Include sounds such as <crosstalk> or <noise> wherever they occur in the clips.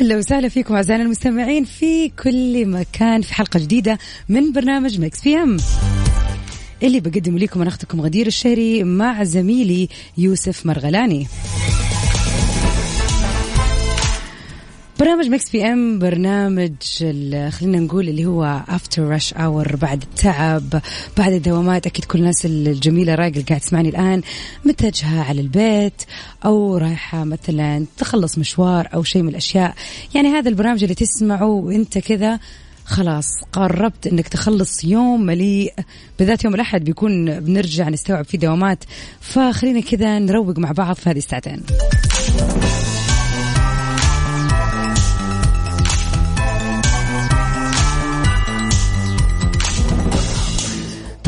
أهلا وسهلا فيكم أعزائنا المستمعين في كل مكان في حلقة جديدة من برنامج Mix PM. اللي بقدم لكم أنا أختكم غدير الشهري مع زميلي يوسف مرغلاني. برنامج Mix PM برنامج خلينا نقول اللي هو after rush hour بعد التعب بعد الدوامات. أكيد كل الناس الجميلة رايقة اللي قاعد تسمعني الآن متجهة على البيت أو رايحة مثلا تخلص مشوار أو شيء من الأشياء. يعني هذا البرنامج اللي تسمعه وأنت كذا خلاص قربت إنك تخلص يوم مليء. بالذات يوم الأحد بيكون بنرجع نستوعب فيه دوامات. فخلينا كذا نروق مع بعض في هذه الساعتين.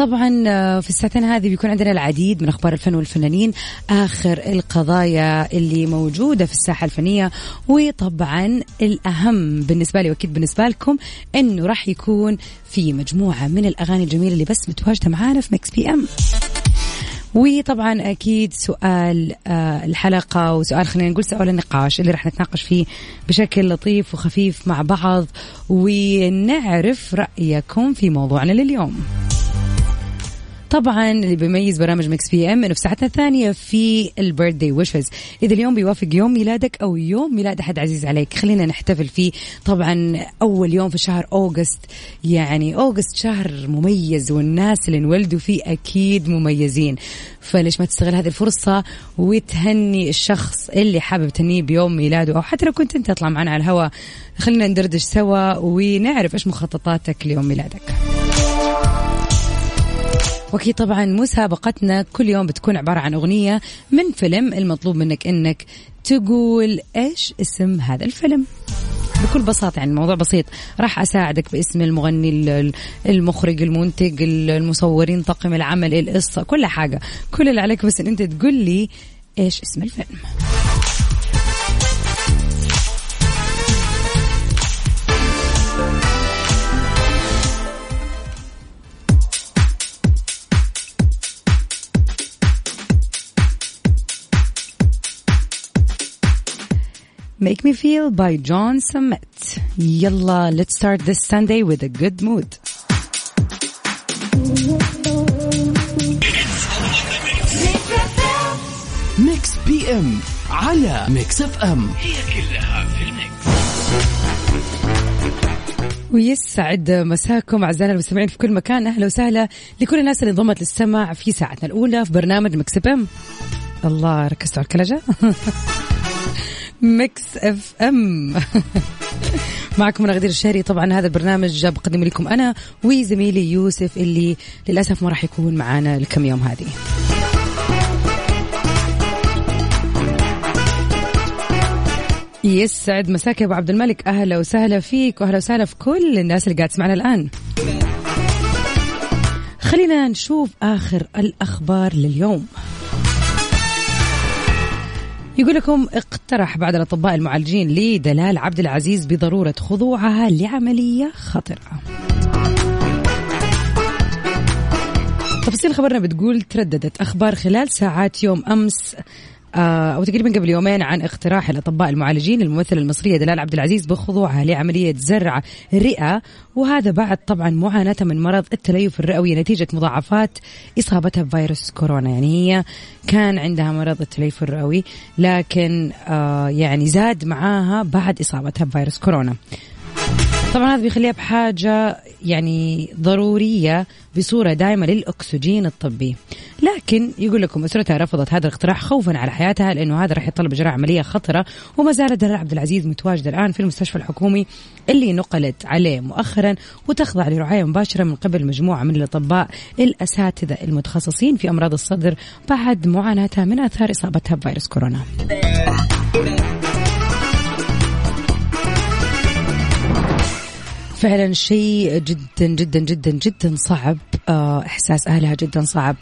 طبعا آه، في الساعتين هذه بيكون عندنا العديد من أخبار الفن والفنانين آخر القضايا اللي موجودة في الساحة الفنية وطبعا الأهم بالنسبة لي وأكيد بالنسبة لكم إنه راح يكون في مجموعة من الأغاني الجميلة اللي بس متواجدة معانا في Mix PM وطبعا أكيد سؤال آه، الحلقة وسؤال خلينا نقول سؤال النقاش اللي راح نتناقش فيه بشكل لطيف وخفيف مع بعض ونعرف رأيكم في موضوعنا لليوم. طبعا اللي بيميز برامج Mix PM إنه في ساعتنا الثانية في ال birthday wishes إذا اليوم بيوافق يوم ميلادك أو يوم ميلاد أحد عزيز عليك. خلينا نحتفل فيه. طبعا أول يوم في شهر August يعني August شهر مميز والناس اللي انولدوا فيه أكيد مميزين. فليش ما تستغل هذه الفرصة وتهني الشخص اللي حابب تهنيه بيوم ميلاده أو حتى لو كنت أنت تطلع معنا على الهواء خلينا ندردش سوا ونعرف إيش مخططاتك ليوم ميلادك. واكيد طبعا مسابقتنا كل يوم بتكون عبارة عن أغنية من فيلم المطلوب منك إنك تقول إيش اسم هذا الفيلم. بكل بساطة يعني الموضوع بسيط. راح أساعدك باسم المغني ال- المخرج المنتج المصورين طاقم العمل القصة كل حاجة. كل اللي عليك بس أن أنت تقول لي إيش اسم الفيلم. Make Me Feel by John Summit. يلا let's start this Sunday with a good mood. Mix PM على Mix FM هي كلها في ال mix ويسعد مساكم اعزائنا المستمعين في كل مكان أهلا وسهلا لكل الناس اللي انضمت للسمع في ساعتنا الأولى في برنامج Mix FM الله ركزتوا على الكلجة <laughs> Mix FM. <laughs> معكم غدير الشهري. طبعا هذا البرنامج بقدم لكم أنا وزميلي يوسف اللي للأسف ما راح يكون معنا الكم يوم هذه. يسعد مساك يا أبو عبد الملك. أهلا وسهلا فيك وأهلا وسهلا في كل الناس اللي قاعد تسمعنا الآن. خلينا نشوف آخر الأخبار لليوم. يقول لكم اقترح بعض الأطباء المعالجين لدلال عبد العزيز بضرورة خضوعها لعملية خطرة. تفاصيل خبرنا بتقول ترددت أخبار خلال ساعات يوم أمس آه، أو تقريبا قبل يومين عن اقتراح الأطباء المعالجين الممثله المصريه دلال عبد العزيز بخضوعها لعملية زرع رئة. وهذا بعد طبعا معاناتها من مرض التليف الرئوي نتيجة مضاعفات إصابتها بفيروس كورونا. يعني هي كان عندها مرض التليف الرئوي لكن آه يعني زاد معاها بعد إصابتها بفيروس كورونا. طبعا هذا بيخليها بحاجة يعني ضرورية بصورة دائمة للأكسجين الطبي. لكن يقول لكم أسرتها رفضت هذا الاقتراح خوفا على حياتها لأنه هذا راح يتطلب إجراء عملية خطرة وما زالت دلال عبد العزيز متواجدة الآن في المستشفى الحكومي اللي نقلت عليه مؤخرا وتخضع لرعاية مباشرة من قبل مجموعة من الأطباء الأساتذة المتخصصين في أمراض الصدر بعد معاناتها من آثار إصابتها بفيروس كورونا. فعلا شيء جدا جدا جدا جدا صعب. آه، إحساس أهلها جدا صعب.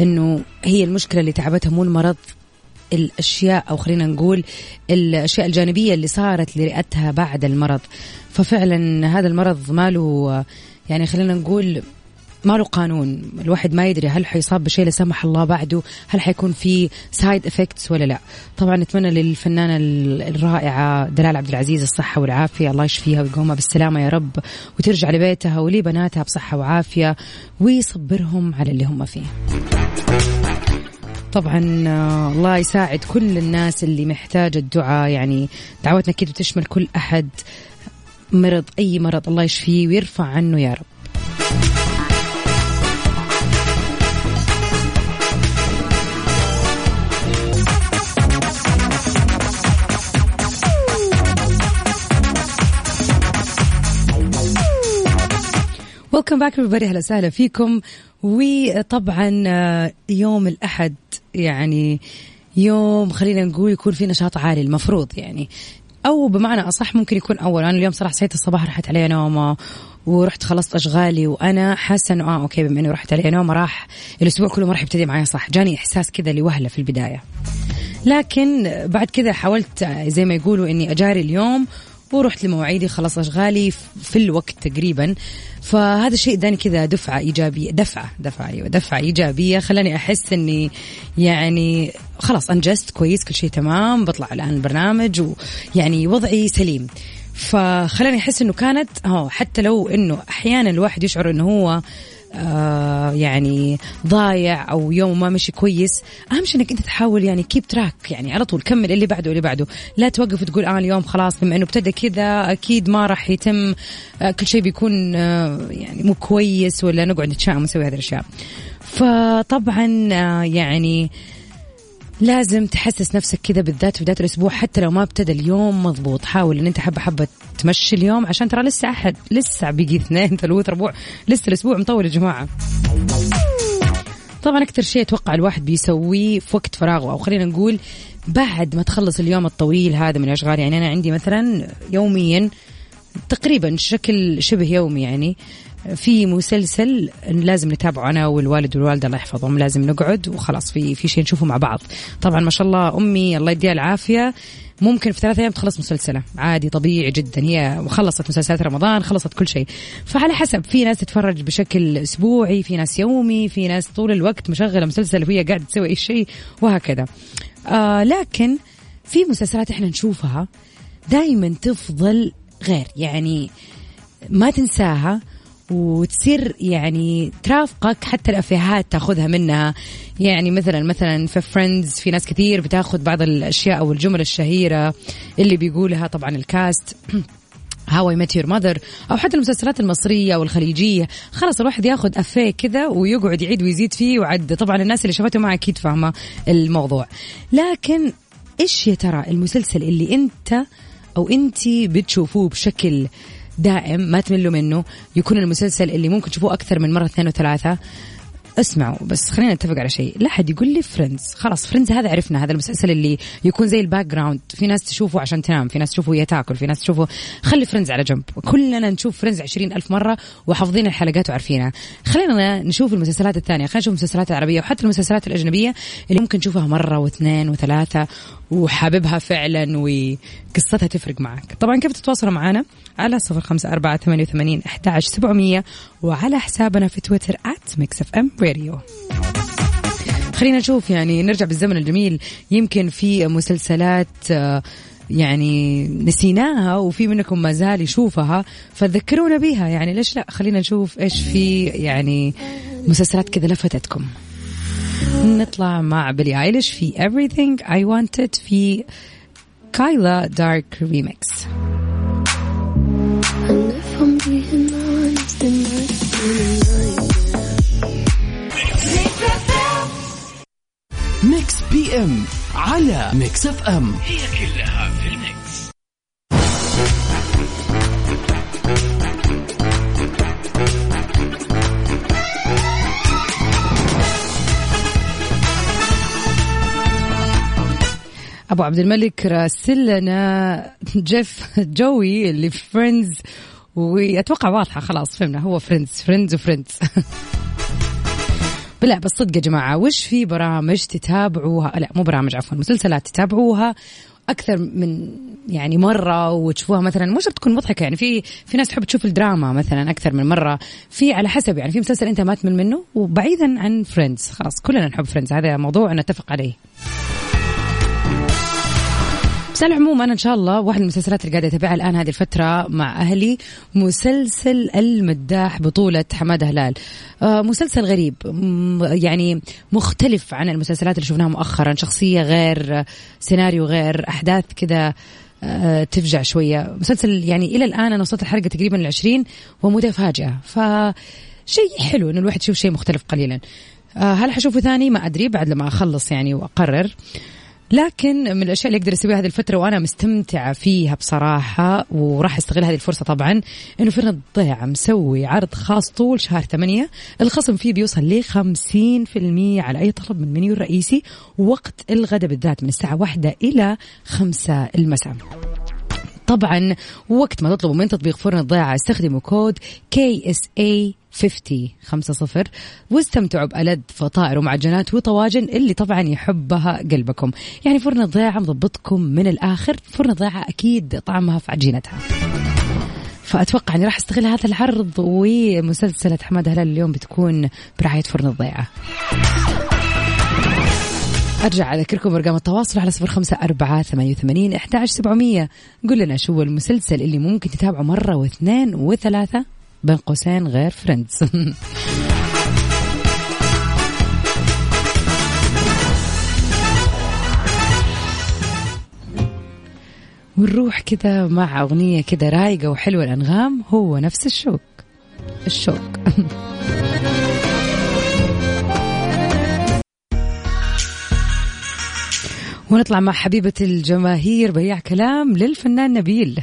إنه هي المشكلة اللي تعبتها مو المرض الأشياء أو خلينا نقول الأشياء الجانبية اللي صارت لرئتها بعد المرض. ففعلا هذا المرض ماله يعني خلينا نقول ما له قانون. الواحد ما يدري هل حيصاب بشيء لا سمح الله بعده هل حيكون في side effects ولا لا. طبعا نتمنى للفنانة الرائعة دلال عبد العزيز الصحة والعافية. الله يشفيها ويقومها بالسلامة يا رب وترجع لبيتها ولبناتها بصحة وعافية ويصبرهم على اللي هم فيه. طبعا آه، الله يساعد كل الناس اللي محتاجة الدعاء. يعني دعوتنا كده تشمل كل أحد مرض أي مرض الله يشفيه ويرفع عنه يا رب. ويلكم باك everybody. أهلا وسهلا فيكم. وطبعا آه، يوم الأحد يعني يوم خلينا نقول يكون في نشاط عالي المفروض يعني. أو بمعنى أصح ممكن يكون أول. أنا اليوم صراحة صحيت الصباح راحت علي نومة ورحت خلصت أشغالي وأنا حاسة إنه آه أوكي بما انه راحت علي نومة راح الأسبوع كله ما راح يبتدي معي صح جاني إحساس كذا لوهلة في البداية. لكن بعد كذا حاولت آه، زي ما يقولوا إني أجاري اليوم ورحت لمواعيدي خلص أشغالي في الوقت تقريبا. فهذا الشيء اداني كذا دفعة إيجابية دفعة دفعة أيوه دفعة إيجابية. خلاني أحس إني يعني خلاص أنجزت كويس كل شيء تمام بطلع الآن البرنامج ويعني وضعي سليم. فخلاني أحس إنه كانت آه حتى لو إنه أحيانا الواحد يشعر إنه هو آه يعني ضايع أو يوم ما مشي كويس أهم شيء إنك أنت تحاول يعني كيب تراك يعني على طول كمل اللي بعده اللي بعده. لا توقف وتقول آه اليوم خلاص بما إنه ابتدى كذا أكيد ما راح يتم آه كل شيء بيكون آه يعني مو كويس ولا نقعد نتشائم ونسوي هذه الأشياء. فطبعا يعني لازم تحسس نفسك كذا بالذات في بداية الأسبوع حتى لو ما ابتدى اليوم مضبوط. حاول إن أنت حبة حبة تمشي اليوم عشان ترى لسه أحد لسه بيجي اثنين <laughs> ثلاث ربوع لسه الأسبوع مطول يا جماعة. طبعا أكثر شيء أتوقع الواحد بيسويه في وقت فراغه أو خلينا نقول بعد ما تخلص اليوم الطويل هذا من الأشغال. يعني أنا عندي مثلا يوميا تقريبا شكل شبه يومي يعني. في مسلسل لازم نتابعه أنا والوالد والوالدة الله يحفظهم لازم نقعد وخلاص في في شيء نشوفه مع بعض. طبعا ما شاء الله أمي الله يديها العافية. ممكن في ثلاثة أيام تخلص مسلسلة. عادي طبيعي جدا. هي خلصت مسلسلات رمضان خلصت كل شيء. فعلى حسب في ناس تتفرج بشكل أسبوعي في ناس يومي في ناس طول الوقت مشغلة مسلسل وهي قاعدة تسوي أي شيء وهكذا. آه لكن في مسلسلات إحنا نشوفها دائما تفضل غير. يعني ما تنساها وتصير يعني ترافقك حتى الأفيهات تاخذها منها. يعني مثلا مثلا في Friends في ناس كثير بتاخذ بعض الأشياء أو الجمل الشهيرة اللي بيقولها طبعا ال cast. How I Met Your Mother أو حتى المسلسلات المصرية والخليجيه خلاص الواحد ياخذ أفيه كذا ويقعد يعيد ويزيد فيه وعد. طبعا الناس اللي شافته معه أكيد فاهمة الموضوع. لكن إيش يا ترى المسلسل اللي أنت أو انت بتشوفوه بشكل دائم ما تملوا منه يكون المسلسل اللي ممكن تشوفوه أكثر من مرة اثنين وثلاثة. اسمعوا بس خلينا نتفق على شيء. لا حد يقول لي Friends خلاص Friends هذا عرفنا هذا المسلسل اللي يكون زي ال background في ناس تشوفه عشان تنام في ناس تشوفه وهي تاكل في ناس تشوفه. خلي Friends على جنب. كلنا نشوف Friends عشرين ألف مرة وحافظين الحلقات وعارفينها. خلينا نشوف المسلسلات الثانية. خلينا نشوف المسلسلات العربية وحتى المسلسلات الأجنبية اللي ممكن نشوفها مرة واثنين وثلاثة وحاببها فعلا وقصتها تفرق معك. طبعا كيف تتواصلوا معنا؟ على صفر خمسة أربعة ثمانية وثمانين أحد سبعمية وعلى حسابنا في تويتر ميكس راديو خلينا نشوف يعني نرجع بالزمن الجميل. يمكن في مسلسلات آه، يعني نسيناها وفي منكم ما زال يشوفها فذكرونا بها يعني ليش لا؟ خلينا نشوف إيش في يعني مسلسلات كذا لفتتكم. نطلع مع Billie Eilish في everything I wanted في كايلا دارك remix I'm being honest PM على Mix FM. هي كلها في ال mix. أبو عبد الملك راسل لنا GIF Joey اللي في Friends وأتوقع واضحة خلاص فهمنا هو Friends Friends و Friends لا بس صدق يا جماعة وش في برامج تتابعوها؟ لا مو برامج عفوا مسلسلات تتابعوها أكثر من يعني مرة وتشوفوها مثلا. مو شرط تكون مضحكة يعني في في ناس تحب تشوف الدراما مثلا أكثر من مرة. في على حسب يعني في مسلسل أنت ما تمل منه وبعيدا عن Friends خلاص كلنا نحب Friends هذا موضوع نتفق عليه. بس على العموم أنا إن شاء الله واحد من المسلسلات اللي قاعدة أتابعها الآن هذه الفترة مع أهلي مسلسل المداح بطولة حمادة هلال. آه مسلسل غريب يعني مختلف عن المسلسلات اللي شفناها مؤخرا. شخصية غير سيناريو غير أحداث كذا آه تفجع شوية. مسلسل يعني إلى الآن أنا وصلت الحلقة تقريبا العشرين ومتفاجئة. ف شيء حلو انه الواحد يشوف شيء مختلف قليلا. آه هل حشوفه ثاني؟ ما أدري بعد لما أخلص يعني وأقرر. لكن من الأشياء اللي أقدر أسويها هذه الفترة وأنا مستمتعة فيها بصراحة وراح استغل هذه الفرصة طبعا إنه فرن الضيعه مسوي عرض خاص طول شهر ثمانية الخصم فيه بيوصل ل 50% على أي طلب من منيو الرئيسي وقت الغداء بالذات من الساعة واحدة إلى خمسة المساء. طبعا وقت ما تطلبوا من تطبيق فرن الضيعة استخدموا كود KSA 50 5 صفر. واستمتعوا بألذ فطائر ومعجنات وطواجن اللي طبعا يحبها قلبكم. يعني فرن الضيعة مضبطكم من الآخر فرن الضيعة أكيد طعمها في عجينتها. فأتوقع أني راح أستغل هذا العرض ومسلسلة حماد هلال اليوم بتكون برعاية فرن الضيعة. أرجع أذكركم أرقام التواصل على صفر خمسة أربعة ثمانية وثمانين إحداش سبعمية. قل لنا شو المسلسل اللي ممكن تتابعه مرة واثنين وثلاثة. بين قوسين غير فريندز <laughs> ونروح كذا مع أغنية كذا رايقة وحلوة الأنغام هو نفس الشوق. الشوق. <laughs> ونطلع مع حبيبة الجماهير بياع كلام للفنان نبيل.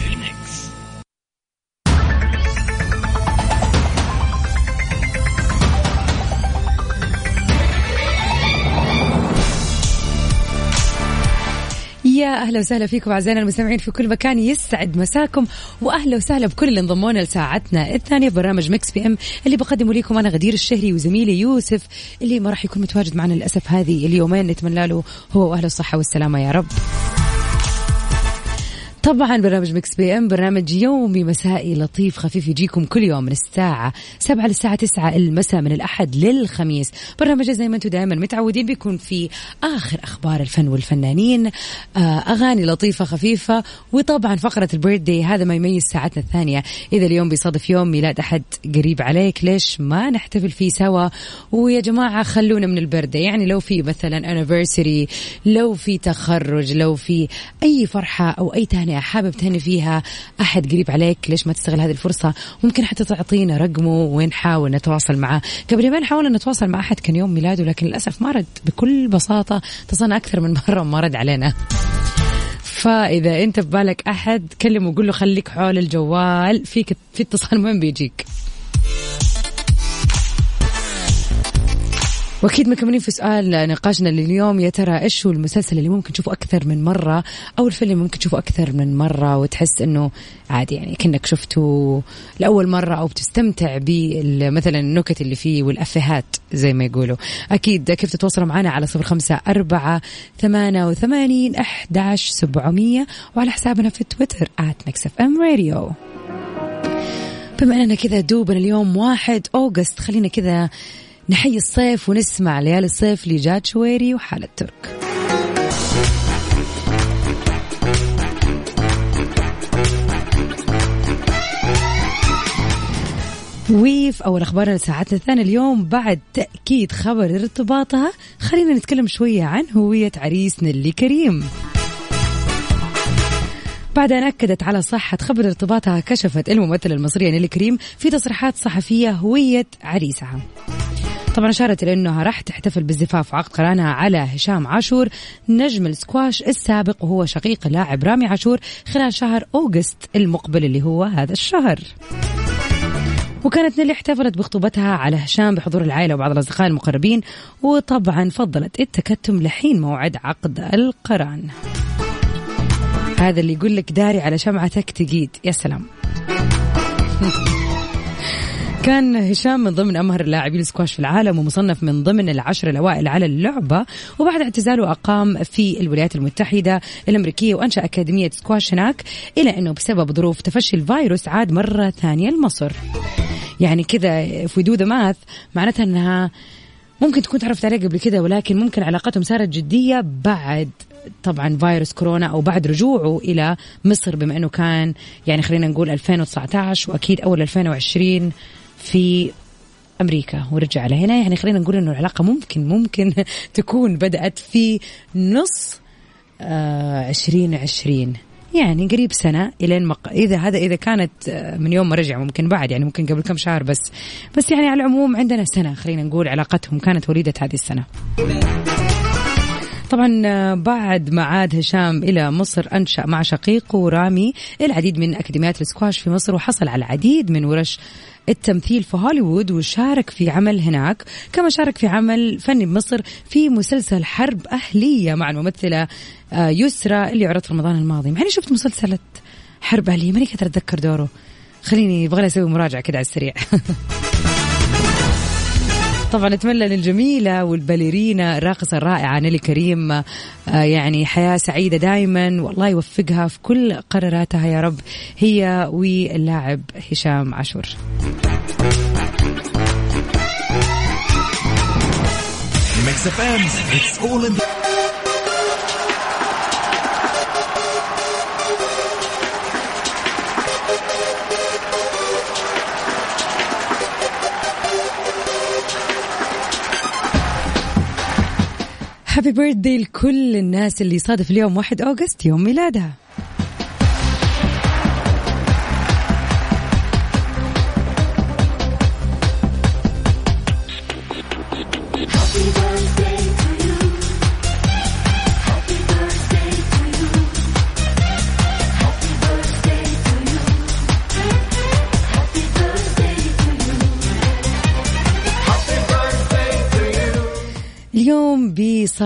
يا أهلا وسهلا فيكم أعزائنا المستمعين في كل مكان. يسعد مساكم وأهلا وسهلا بكل اللي انضمونا لساعتنا الثانية برنامج Mix PM اللي بقدمه لكم أنا غدير الشهري وزميلي يوسف اللي ما راح يكون متواجد معنا للأسف هذه اليومين. نتمنى له هو وأهله الصحة والسلامة يا رب. طبعا برنامج Mix PM برنامج يومي مسائي لطيف خفيف يجيكم كل يوم من الساعة 7 للساعة 9 المساء من الأحد للخميس. برنامج زي ما أنتم دائما متعودين بيكون في آخر أخبار الفن والفنانين آه، أغاني لطيفة خفيفة وطبعا فقرة البيرثدي هذا ما يميز ساعتنا الثانية. إذا اليوم بيصادف يوم ميلاد أحد قريب عليك ليش ما نحتفل فيه سوا؟ ويا جماعة خلونا من البردة يعني لو في مثلا anniversary لو في تخرج لو في أي فرحة أو أي تهنئة حابب تهني فيها أحد قريب عليك ليش ما تستغل هذه الفرصة؟ ممكن حتى تعطينا رقمه ونحاول نتواصل معاه قبل يومين حاولنا نتواصل مع أحد كان يوم ميلاده لكن للأسف ما رد. بكل بساطة اتصلنا أكثر من مرة وما رد علينا. فإذا أنت في بالك أحد كلمه وقول له خليك حول الجوال فيك في اتصال مهم بيجيك. وأكيد مكملين في سؤال نقاشنا لليوم. يا ترى إيش هو المسلسل اللي ممكن تشوفه أكثر من مرة أو الفيلم ممكن تشوفه أكثر من مرة وتحس إنه عادي يعني كأنك شفته لأول مرة أو بتستمتع بمثلا النكت اللي فيه والأفيهات زي ما يقولوا. أكيد كيف تتواصلوا معنا على صفر خمسة أربعة ثمانية وثمانين إحداش سبعمئه وعلى حسابنا في تويتر at Mix FM Radio بما إننا كذا دوبنا اليوم واحد August خلينا كذا نحيي الصيف ونسمع ليالي الصيف لجاد شويري وحلا ترك. وفي أول أخبارنا لساعتنا الثانية اليوم بعد تأكيد خبر ارتباطها خلينا نتكلم شوية عن هوية عريس نيلي كريم بعد أن أكدت على صحة خبر ارتباطها كشفت الممثلة المصرية نيلي كريم في تصريحات صحفية هوية عريسها. طبعا أشارت إلى أنها راح تحتفل بالزفاف وعقد قرانها على هشام عاشور. نجم السكواش السابق وهو شقيق اللاعب رامي عاشور خلال شهر أوغست المقبل اللي هو هذا الشهر. وكانت نيلي احتفلت بخطوبتها على هشام بحضور العائلة وبعض الأصدقاء المقربين وطبعا فضلت التكتم لحين موعد عقد القران. هذا اللي يقول لك داري على شمعتك تقيد. يا سلام. <laughs> كان هشام من ضمن أمهر اللاعبين السكواش في العالم ومصنف من ضمن العشر الأوائل على اللعبة. وبعد اعتزاله أقام في الولايات المتحدة الأمريكية وأنشأ أكاديمية سكواش هناك إلى أنه بسبب ظروف تفشي الفيروس عاد مرة ثانية لمصر يعني كذا if you do the math معناتها إنها ممكن تكون تعرفت عليه قبل كذا ولكن ممكن علاقتهم صارت جدية بعد طبعا فيروس كورونا أو بعد رجوعه إلى مصر بما إنه كان يعني خلينا نقول 2019 وأكيد أول 2020 في أمريكا ورجع لهنا. يعني خلينا نقول إنه العلاقة ممكن ممكن <laughs> تكون بدأت في نص آه 2020 يعني قريب سنة إلين مق... إذا هذا إذا كانت آه، من يوم ما رجع ممكن بعد يعني ممكن قبل كم شهر بس. بس يعني على العموم عندنا سنة خلينا نقول علاقتهم كانت وليدة هذه السنة. طبعا بعد ما عاد هشام إلى مصر أنشأ مع شقيقه رامي العديد من أكاديميات السكواش في مصر وحصل على العديد من ورش التمثيل في هوليوود وشارك في عمل هناك. كما شارك في عمل فني بمصر في مسلسل حرب أهلية مع الممثلة آه، يسرى اللي عرض في رمضان الماضي. معني شفت مسلسلة حرب أهلية؟ ماني قادرة أتذكر دوره. خليني يبغى أسوي مراجعة كده على السريع. <laughs> طبعا نتمنى للجميلة والباليرينا الراقصة الرائعة نيلي كريم. آه، يعني حياة سعيدة دائما والله يوفقها في كل قراراتها يا رب. هي واللاعب هشام عاشور. هابي بيرثدي لكل الناس اللي صادف اليوم 1 أوغست يوم ميلادها.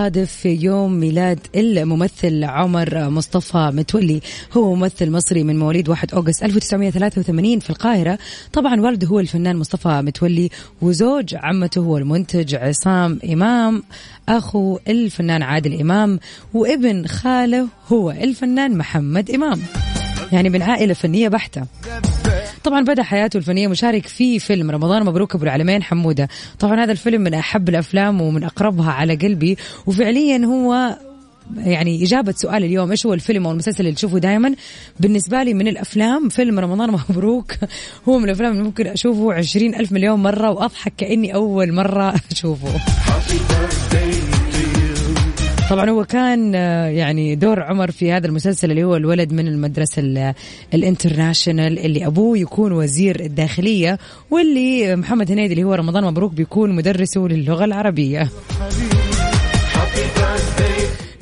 بيصادف يوم ميلاد الممثل عمر مصطفى متولي. هو ممثل مصري من مواليد 1 أوغست 1983 في القاهرة. طبعا والده هو الفنان مصطفى متولي وزوج عمته هو المنتج عصام إمام أخو الفنان عادل إمام وابن خاله هو الفنان محمد إمام. يعني من عائلة فنية بحتة. طبعا بدأ حياته الفنية مشارك في فيلم رمضان مبروك أبو العلمين حمودة. طبعا هذا الفيلم من أحب الأفلام ومن أقربها على قلبي. وفعليا هو يعني إجابة سؤال اليوم إيش هو الفيلم أو المسلسل اللي تشوفه دائما بالنسبة لي من الأفلام فيلم رمضان مبروك. <laughs> هو من الأفلام اللي ممكن أشوفه عشرين ألف مليون مرة وأضحك كأني أول مرة أشوفه. طبعا هو كان آه، يعني دور عمر في هذا المسلسل اللي هو الولد من المدرسة ال- الانترناشنال اللي أبوه يكون وزير الداخلية واللي محمد هنيدي اللي هو رمضان مبروك بيكون مدرسه للغة العربية.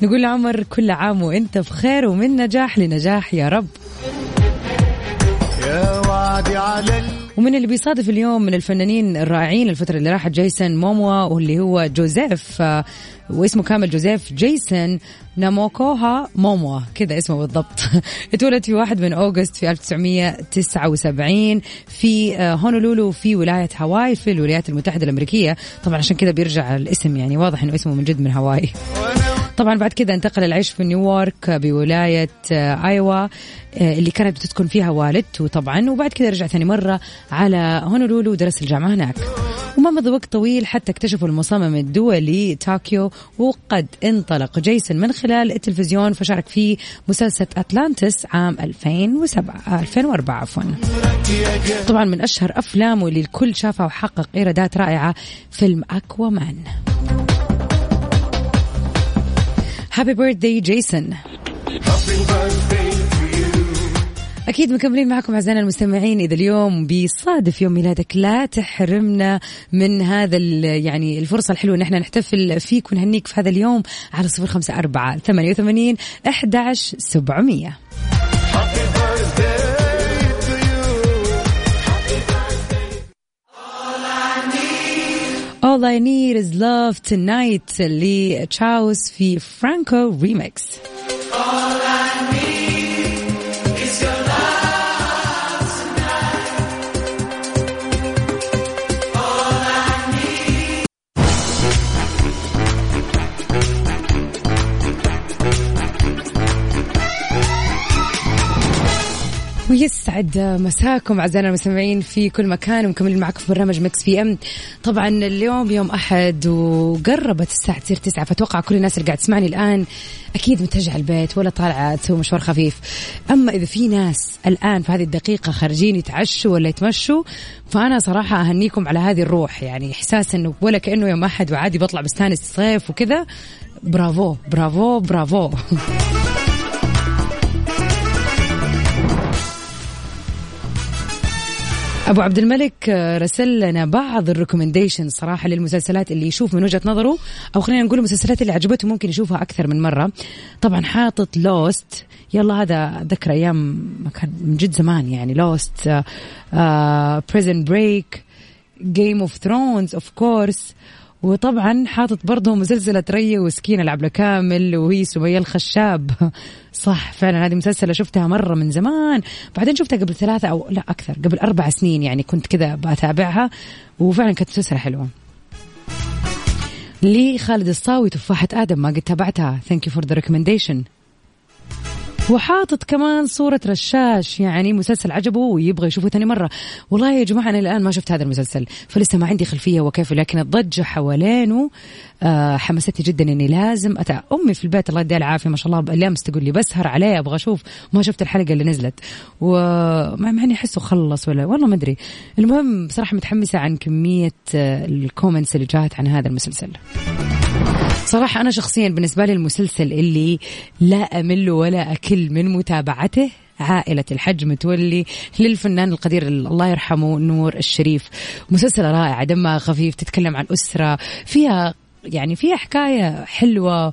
نقول لعمر كل عام وأنت بخير ومن نجاح لنجاح يا رب. ومن اللي بيصادف اليوم من الفنانين الرائعين الفترة اللي راحت جيسون موموا واللي هو جوزيف آه، واسمه كامل جوزيف جيسون ناموكوها موموا. كذا اسمه بالضبط. <laughs> اتولد في 1 من أوغست في 1979 في آه، هونولولو في ولاية هاواي في الولايات المتحدة الأمريكية. طبعا عشان كذا بيرجع الاسم يعني واضح إنه اسمه من جد من هاواي. <laughs> طبعا بعد كذا انتقل العيش في نيويورك بولاية آه، آيوا آه، اللي كانت بتسكن فيها والدته طبعا وبعد كذا رجع ثاني مرة على هونولولو ودرس الجامعة هناك. وما مضى وقت طويل حتى اكتشفوا المصمم الدولي طوكيو وقد انطلق جيسون من خلال التلفزيون فشارك في مسلسل أتلانتس عام 2007 2004 عفوا. طبعا من أشهر أفلامه اللي الكل شافها وحقق إيرادات رائعة فيلم أكوامان. هابي بيرثدي جيسون أكيد مكملين معكم أعزائنا المستمعين إذا اليوم بيصادف يوم ميلادك. لا تحرمنا من هذا يعني الفرصة الحلوة إن إحنا نحتفل فيك ونهنيك في هذا اليوم على صفر خمسة أربعة ثمانية وثمانين أحدعش سبعمية. All I Need Is Love Tonight لتشاوس في فرانكو ريميكس All I need ويسعد مساكم أعزائنا المستمعين في كل مكان ومكملين معكم في برنامج مكس أف أم. طبعا اليوم يوم أحد وقربت الساعة تصير تسعة فأتوقع كل الناس اللي قاعد تسمعني الآن أكيد متجهة البيت ولا طالعة تسوي مشوار خفيف. أما إذا في ناس الآن في هذه الدقيقة خارجين يتعشوا ولا يتمشوا فأنا صراحة أهنيكم على هذه الروح يعني إحساس إنه ولا كأنه يوم أحد وعادي بطلع بستانس الصيف وكذا. bravo bravo bravo. <laughs> أبو عبد الملك آه، رسل لنا بعض ال recommendation صراحة للمسلسلات اللي يشوف من وجهة نظره أو خلينا نقول المسلسلات اللي عجبته ممكن يشوفها أكثر من مرة. طبعا حاطط Lost يلا هذا ذكر أيام كان من جد زمان يعني Lost Prison Break Game of Thrones of course وطبعا حاطط برضه مسلسلة ريا وسكينة لعبلة كامل وهي سمية الخشاب. صح فعلا هذه مسلسلة شفتها مرة من زمان. بعدين شفتها قبل ثلاثة أو لا أكثر قبل أربع سنين يعني كنت كذا بتابعها وفعلا كانت مسلسلة حلوة. لخالد الصاوي تفاحة آدم ما قد تابعتها. thank you for the recommendation وحاطط كمان صورة رشاش يعني مسلسل عجبه ويبغى يشوفه ثاني مرة. والله يا جماعة أنا الآن ما شفت هذا المسلسل فلسه ما عندي خلفية وكيف لكن الضجة حوالينه آه حمستني جدا إني لازم أتع... أمي في البيت الله يديها العافية ما شاء الله بالامس تقول لي بسهر عليه أبغى أشوف ما شفت الحلقة اللي نزلت. ومع إني أحسه خلص ولا والله ما أدري. المهم بصراحه متحمسة عن كمية آه، الكومنتس اللي جات عن هذا المسلسل. صراحة أنا شخصيا بالنسبة لي المسلسل اللي لا أمل ولا أكل من متابعته عائلة الحج متولي للفنان القدير الله يرحمه نور الشريف. مسلسلة رائعة دمها خفيف تتكلم عن أسرة فيها يعني فيها حكاية حلوة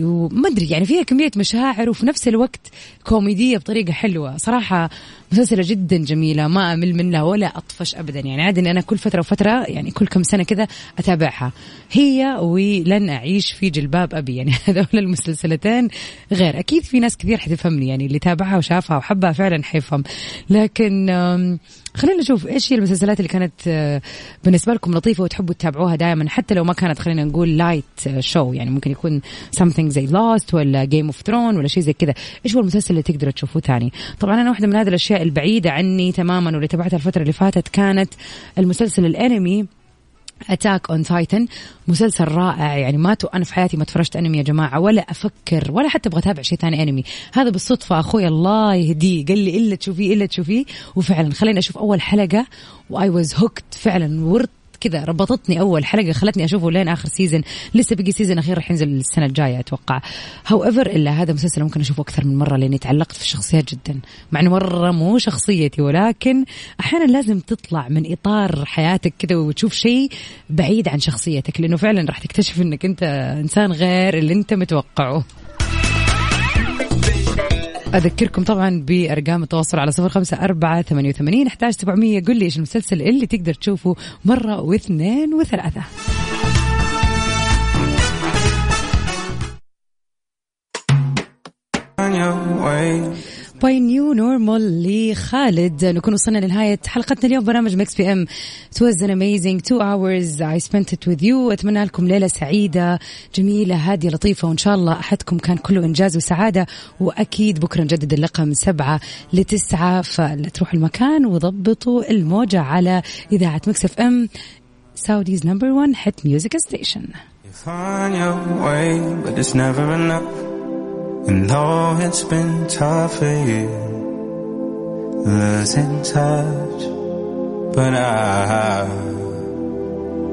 وما أدري يعني فيها كمية مشاعر وفي نفس الوقت كوميدية بطريقة حلوة. صراحة مسلسلة جدا جميلة ما أمل منها ولا أطفش ابدا. يعني عادي اني أنا كل فترة وفترة يعني كل كم سنة كذا أتابعها. هي ولن أعيش في جلباب أبي. يعني <laughs> هذول المسلسلتين غير. أكيد في ناس كثير حتفهمني يعني اللي تابعها وشافها وحبها فعلا حيفهم. لكن خلينا نشوف إيش هي المسلسلات اللي كانت آه، بالنسبة لكم لطيفة وتحبوا تتابعوها دائما. حتى لو ما كانت خلينا نقول لايت شو يعني ممكن يكون something زي Lost ولا Game of Thrones ولا شيء زي كذا. إيش هو المسلسل اللي تقدروا تشوفوه ثاني طبعا أنا واحدة من هذه الأشياء البعيدة عني تماما واللي تابعتها الفترة اللي فاتت كانت المسلسل الأنمي Attack on Titan مسلسل رائع يعني ما أنا في حياتي ما تفرجت أنمي يا جماعة ولا أفكر ولا حتى أبغى أتابع شيء ثاني أنمي. هذا بالصدفة أخوي الله يهديه قال لي إلا تشوفيه إلا تشوفيه. وفعلا خليني أشوف أول حلقة و I was hooked فعلا ربط كذا ربطتني أول حلقة خلتني أشوفه لين آخر season لسه بقي season أخير راح ينزل السنة الجاية أتوقع. however إلا هذا مسلسل ممكن أشوفه أكثر من مرة لأني تعلقت في الشخصيات جدا. مع إنه مرة مو شخصيتي ولكن أحيانا لازم تطلع من إطار حياتك كذا وتشوف شيء بعيد عن شخصيتك لأنه فعلا راح تكتشف إنك أنت إنسان غير اللي أنت متوقعه. أذكركم طبعا بأرقام التواصل على صفر خمسة أربعة ثمانية وثمانين أحدعش سبعمية. قل لي إيش المسلسل اللي تقدر تشوفه مرة واثنين وثلاثة. ب New Normal لخالد نكون وصلنا لنهاية حلقتنا اليوم. برنامج مكس أف أم It was an amazing two hours. I spent with you. أتمنى لكم ليلة سعيدة. جميلة هادية لطيفة. وإن شاء الله أحدكم كان كله إنجاز وسعادة. وأكيد بكرة نجدد اللقاء من سبعة لتسعة. فلا تروحوا المكان وضبطوا الموجة على إذاعة مكس اف ام one hit music station. You find your way, but it's never enough. And though it's been tough for you, losing touch, but I,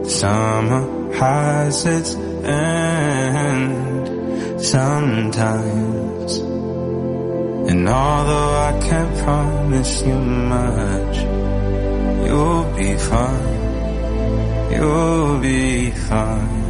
summer has its end sometimes. And although I can't promise you much, you'll be fine. You'll be fine.